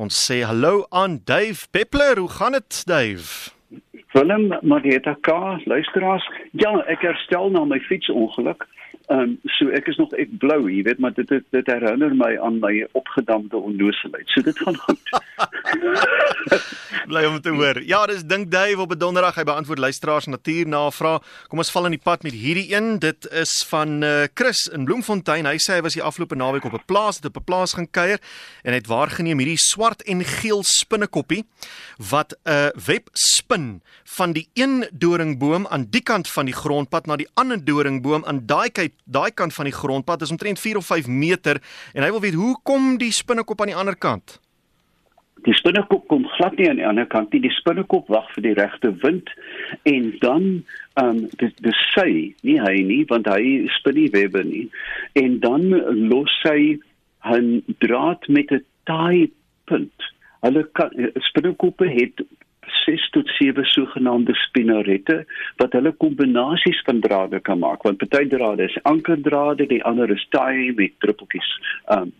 Ons sê hallo aan Dave Peppler. Hoe gaan dit, Dave? Willem Marita K, luisteraars. Ja, ek herstel na my fietsongeluk. Ehm um, so ek is nog ek blou, jy weet, maar dit dit, dit herinner my aan my opgedampte onnoosheid. So dit gaan goed. Bly om te hoor. Ja, dis dink Dave op 'n donderdag hy beantwoord luisteraars natuurnavraag. Kom ons val in die pad met hierdie een. Dit is van uh, Chris in Bloemfontein. Hy sê hy was die afgelope naweek op 'n plaas, het op 'n plaas gaan kuier en het waargeneem hierdie swart en geel spinnekoppie wat 'n uh, web spin van die een doringboom aan die kant van die grondpad na die ander doringboom aan daai kant daai kant van die grondpad. Is omtrent 4 of 5 meter en hy wil weet hoe kom die spinnekop aan die ander kant? die spinnekop kom glad nie aan die ander kant nie. Die spinnekop wag vir die regte wind en dan ehm um, dis dis sy, nie hy nie, want hy spin nie webbe nie. En dan los sy 'n draad met 'n taai punt. Hulle spinnekoppe het 6 tot 7 sogenaamde spinarette wat hulle kombinasies van drade kan maak want party drade is ankerdrade die ander is taai met druppeltjies um,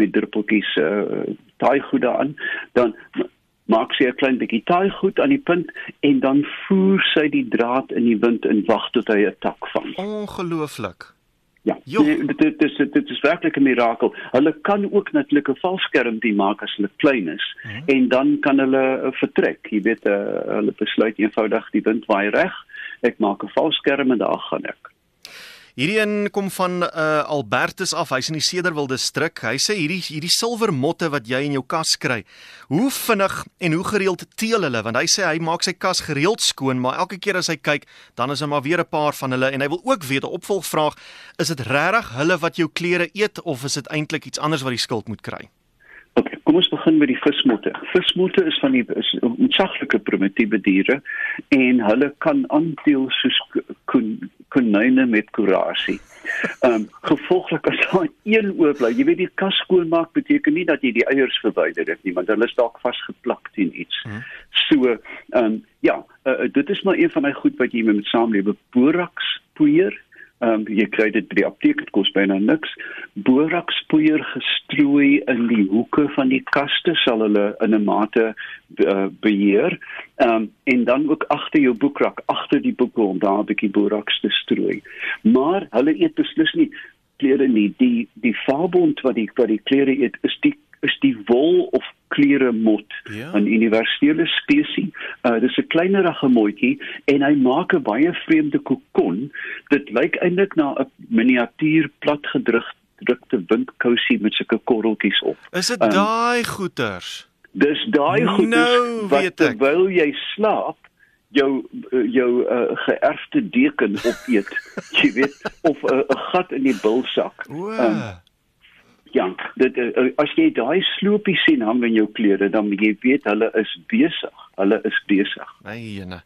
met druppeltjies uh, taai goed daaraan, dan maak sy 'n klein bietjie taai goed aan die punt en dan voer sy die draad in die wind en wag tot hy 'n tak vang. Ongelooflik. Nee, dit dit is dit is werklik 'n mirakel. Hulle kan ook natuurlik 'n valskermpie maak as hulle klein is hmm. en dan kan hulle uh, vertrek. Jy weet, uh, hulle besluit eenvoudig die wind waai reg. Ek maak 'n valskerm en daar gaan ek. Hierdie een kom van uh Albertus af. Hy's in die Cederwilde distrik. Hy sê hierdie hierdie silwermotte wat jy in jou kas kry. Hoe vinnig en hoe gereeld teel hulle? Want hy sê hy maak sy kas gereeld skoon, maar elke keer as hy kyk, dan is daar maar weer 'n paar van hulle en hy wil ook weet 'n opvolgvraag, is dit regtig hulle wat jou klere eet of is dit eintlik iets anders wat die skuld moet kry? Okay, kom ons begin met die vismotte. Vismotte is van die ontsaglike primitiewe diere en hulle kan aanteel soos konyne met kurasie. Ehm um, gevolglik as daar een oorbly, jy weet die kas skoonmaak beteken nie dat jy die eiers verwyder het nie, want hulle is dalk vasgeplak teen iets. Hmm. So ehm um, ja, uh, dit is maar een van my goed wat jy met saamlewe boraks poeier Ehm um, jy kry dit by die apteek, dit kos byna niks. Borakspoeier gestrooi in die hoeke van die kaste sal hulle in 'n mate uh, beheer. Ehm um, en dan ook agter jou boekrak, agter die boeke om daar 'n bietjie boraks te strooi. Maar hulle eet beslis nie klere nie. Die die fabond wat die wat die klere eet is die is die wol of klere mot ja. 'n universele spesies. Uh dis 'n kleinerige motjie en hy maak 'n baie vreemde kokon. Dit lyk eintlik na 'n miniatuur platgedrukte windkousie met sulke korreltjies op. Is dit um, daai goeters? Dis daai goeters nou, wat terwyl jy slaap jou jou uh, geërfde deken opeet, jy weet, of 'n uh, gat in die bilsak. Um, Ja, dit uh, as jy daai sloopie sien hang in jou klere, dan jy weet hulle is besig. Hulle is besig. Eene.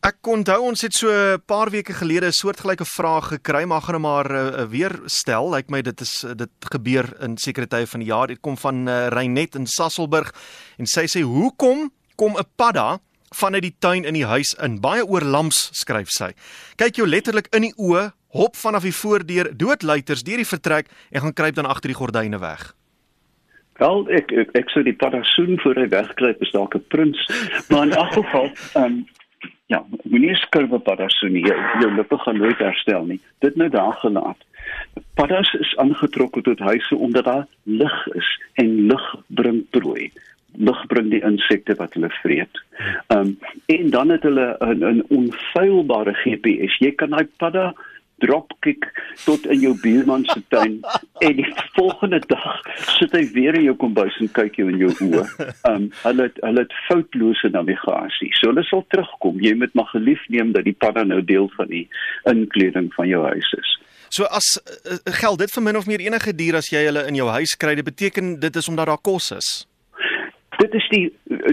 Ek onthou ons het so 'n paar weke gelede 'n soortgelyke vraag gekry, maar gaan hom maar uh, weer stel. Lyk my dit is dit gebeur in sekere tye van die jaar. Dit kom van uh, Reinet in Sasselburg en sy sê hoekom kom 'n padda vanuit die tuin in die huis in? Baie oor lams skryf sy. Kyk jou letterlik in die oë hop vanaf die voordeur doodluiters deur die vertrek en gaan kruip dan agter die gordyne weg. Wel, ek ek, ek sou die paddasoen voor hy wegkruip is dalk 'n prins, maar in elk geval, ehm um, ja, moenie skurwe paddasoen nie. Jou, jou lippe gaan nooit herstel nie. Dit nou daar gelaat. Paddas is aangetrokke tot huise omdat daar lig is en lig bring prooi lig bring die insekte wat hulle vreet. Ehm um, en dan het hulle 'n 'n onfeilbare GPS. Jy kan daai padda dropkick tot in jou buurman se tuin en die volgende dag sit hy weer in jou kombuis en kyk jou in jou oë. Um hulle het, hulle het foutlose navigasie. So hulle sal terugkom. Jy moet maar gelief neem dat die padda nou deel van die inkleding van jou huis is. So as uh, geld dit vir min of meer enige dier as jy hulle in jou huis kry, dit beteken dit is omdat daar kos is. Dit is die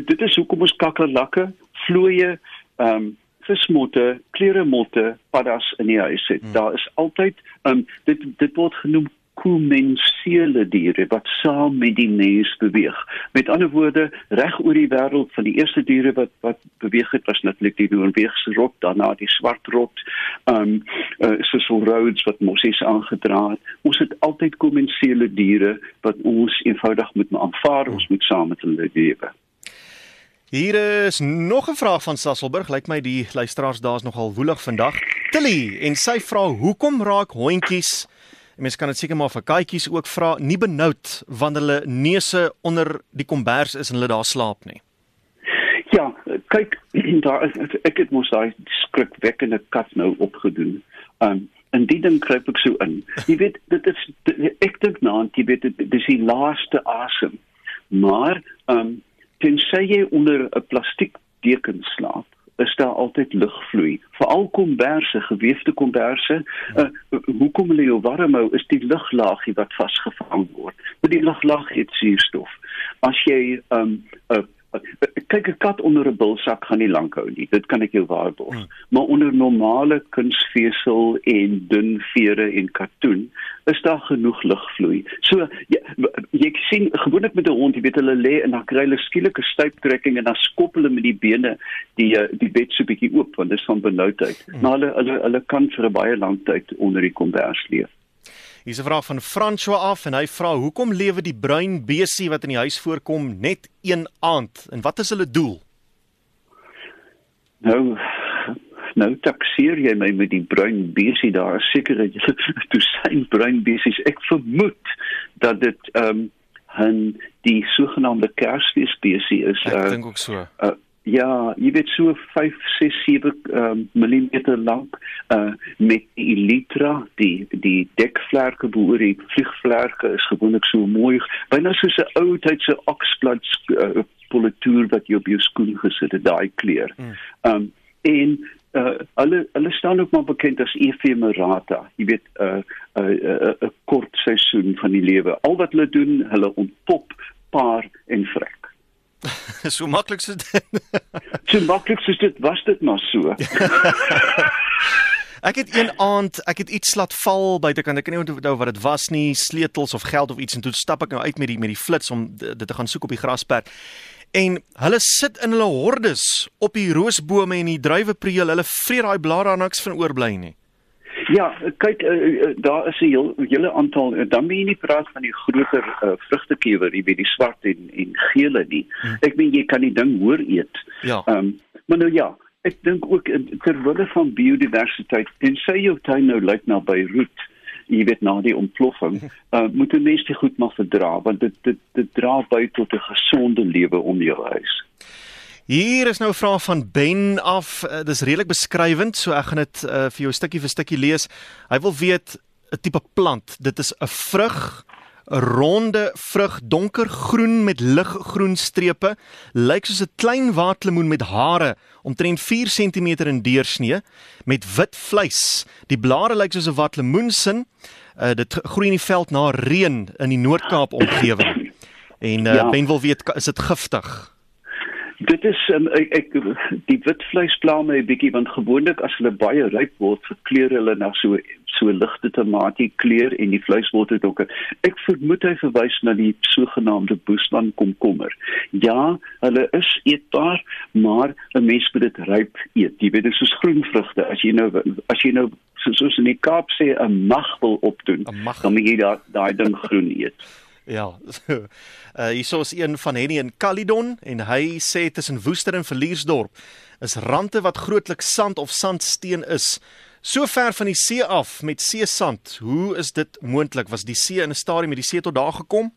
dit is hoekom ons kakkerlakke, vlooie, ehm um, vismotte, kleremotte, paddas in die huis het. Hmm. Daar is altyd um, dit dit word genoem komensele diere wat saam met die mens beweeg. Met ander woorde, reg oor die wêreld van die eerste diere wat wat beweeg het was natuurlik die Noorweegse rot, daarna die swart rot, ehm um, uh, Cecil Rhodes wat mossies aangedra het. Ons het altyd komensele diere wat ons eenvoudig moet aanvaar, ons moet saam met hulle lewe. Hier is nog 'n vraag van Sasselburg. Lyk my die luisteraars daar is nogal woelig vandag. Tilly en sy vra hoekom raak hondjies Mense kan dit seker maar vir katjies ook vra, nie benoud wanneer hulle neuse onder die kombers is en hulle daar slaap nie. Ja, kyk, daar ek het mos daai skrikwekkende kat nou opgedoen. Um en die ding kruip ek so in. Jy weet, dit is ek dink nou, jy weet dit is die laaste asem. Maar um tensy jy onder 'n plastiek deken slaap, is daar altyd lugvloei. Veral komberse, geweefde komberse, uh, hoekom hulle jou warm hou is die luglaagie wat vasgevang word. Maar die luglaag het suurstof. As jy 'n um, uh, kyk 'n kat onder 'n bulsak gaan nie lank hou nie. Dit kan ek jou waarborg. Hmm. Maar onder normale kunsvesel en dun vere en katoen is daar genoeg lugvloei. So jy, jy sien gewoonlik met 'n hond, jy weet hulle lê en dan kry hulle skielike stuiptrekking en dan skop hulle met die bene die eh, die bed so bietjie oop want dit is van benoudheid. Hmm. Maar hulle hulle hulle kan vir 'n baie lang tyd onder die kombers leef. Hier's 'n vraag van François af en hy vra hoekom lewe die bruin besie wat in die huis voorkom net een aand en wat is hulle doel? Nou nou takseer jy my met die bruin besie daar is seker dat jy toe sien bruin besies ek vermoed dat dit ehm um, 'n die sogenaamde kersfeesbesie is. Ek uh, dink ook so. Uh, Ja, jy weet so 5 6 7 um, mm lank uh met die elytra, die die dekvlerke behoor die vliegvlerke is gewoonlik so mooi, byna soos 'n ou tyd se oksblad uh, polituur wat jy op jou skoen gesit het, daai kleur. Mm. Um en uh hulle hulle staan ook maar bekend as ephemerata. Jy weet 'n uh, 'n uh, 'n uh, uh, kort seisoen van die lewe. Al wat hulle doen, hulle ontpop, paar en vrek. so maklik so dit. so maklik so dit was dit maar so. ek het een aand, ek het iets laat val buitekant. Ek kan nie onthou wat dit was nie, sleutels of geld of iets en toe stap ek nou uit met die met die flits om dit te gaan soek op die grasperk. En hulle sit in hulle hordes op die roosbome en die druiwepreel. Hulle vreet daai blare aan niks van oorbly nie. Ja, kyk uh, daar is 'n heel hele aantal uh, dan moet jy nie praat van die groter uh, vrugtekewer, jy weet die swart en en gele nie. Hmm. Ek meen jy kan die ding hoor eet. Ja. Ehm um, maar nou ja, ek dink ook ter wille van biodiversiteit, en sê jou tuin nou lyk na by roet, jy weet na die ontploffing, uh, moet jy net goed maar verdra want dit dit dit dra by tot 'n gesonde lewe om jou huis. Hier is nou 'n vraag van Ben af. Uh, dis redelik beskrywend, so ek gaan dit uh, vir jou stukkie vir stukkie lees. Hy wil weet 'n tipe plant. Dit is 'n vrug, 'n ronde vrug, donkergroen met liggroen strepe, lyk soos 'n klein waterlemoen met hare, omtrent 4 cm in deursnee, met wit vleis. Die blare lyk soos 'n waterlemoensin. Uh, dit groei in die veld na reën in die Noord-Kaap omgewing. En uh, ja. Ben wil weet, is dit giftig? Dit is um, ek, ek die wit vleis pla my 'n bietjie want gewoonlik as hulle baie ryp word, verkleur hulle na so so ligte tomatie kleur en die vleis word dit ook. Ek vermoed hy verwys na die sogenaamde boesman komkommer. Ja, hulle is eetbaar, maar 'n mens moet dit ryp eet. Jy weet dit is soos groenvrugte. As jy nou as jy nou soos in die Kaap sê 'n mag wil opdoen, dan moet jy daai daai ding groen eet. Ja. So, uh hierso is een van Henny in Caledon en hy sê tussen Woester en Verliersdorp is rande wat grootliks sand of sandsteen is. So ver van die see af met seesand. Hoe is dit moontlik? Was die see in 'n stadium met die see tot daar gekom?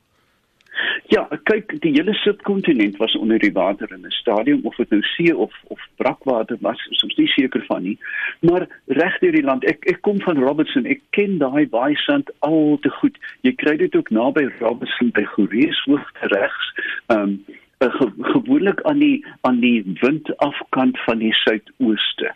Ja, kyk, die hele subkontinent was onder die water in 'n stadium of dit nou see of of brakwater was, soms nie seker van nie. Maar reg deur die land, ek ek kom van Robertson, ek ken daai baie sand al te goed. Jy kry dit ook naby Robertson by Goreeshoogte regs. Ehm um, gewoonlik aan die aan die windafkant van die suidooste.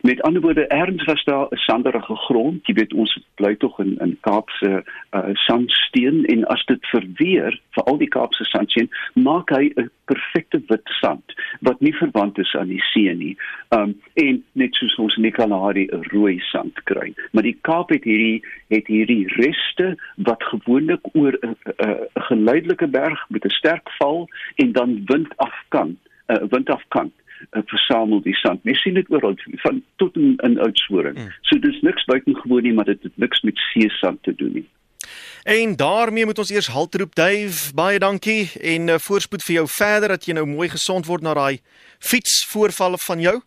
Met ander woorde, erns was daar 'n sanderige grond. Jy weet ons bly tog in in Kaapse uh, sandsteen en as dit verweer vir al die Kaapse sandsteen, maak hy 'n perfekte wit sand wat nie verwant is aan die see nie. Um en net soos ons in die Kalahari 'n rooi sand kry. Maar die Kaap het hierdie het hierdie reste wat gewoonlik oor 'n geleidelike berg met 'n sterk val en dan wind afkan, 'n uh, wind afkan uh, versamel die sand. Mens sien dit oral van tot in, in Oudtshoorn. Mm. So dis niks buitengewoon nie, maar dit het niks met see sand te doen nie. En daarmee moet ons eers haltroep Dave. Baie dankie en uh, voorspoed vir jou verder dat jy nou mooi gesond word na daai fietsvoorvalle van jou.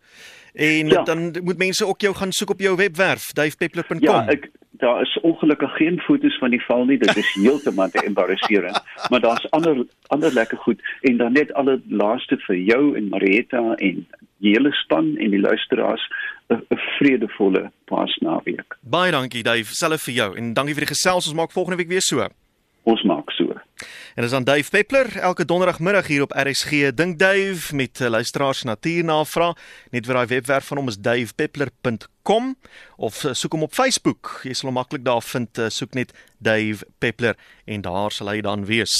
En ja. dan moet mense ook jou gaan soek op jou webwerf davepeppler.com. Ja, ek daar is ongelukkig geen foto's van die val nie. Dit is heeltemal te embarrasserend, maar daar's ander ander lekker goed en dan net alle laaste vir jou en Marietta en die hele span en die luisteraars 'n vredevolle Paasnaweek. Baie dankie Dave, selfs vir jou en dankie vir die gesels. Ons maak volgende week weer so. Ons maak. En dis aan Dave Peppler elke donderdagmiddag hier op RSG. Dink Dave met uh, luisteraars natuurnavraag. Net vir daai webwerf van hom is davepeppler.com of uh, soek hom op Facebook. Jy sal hom maklik daar vind. Uh, soek net Dave Peppler en daar sal hy dan wees.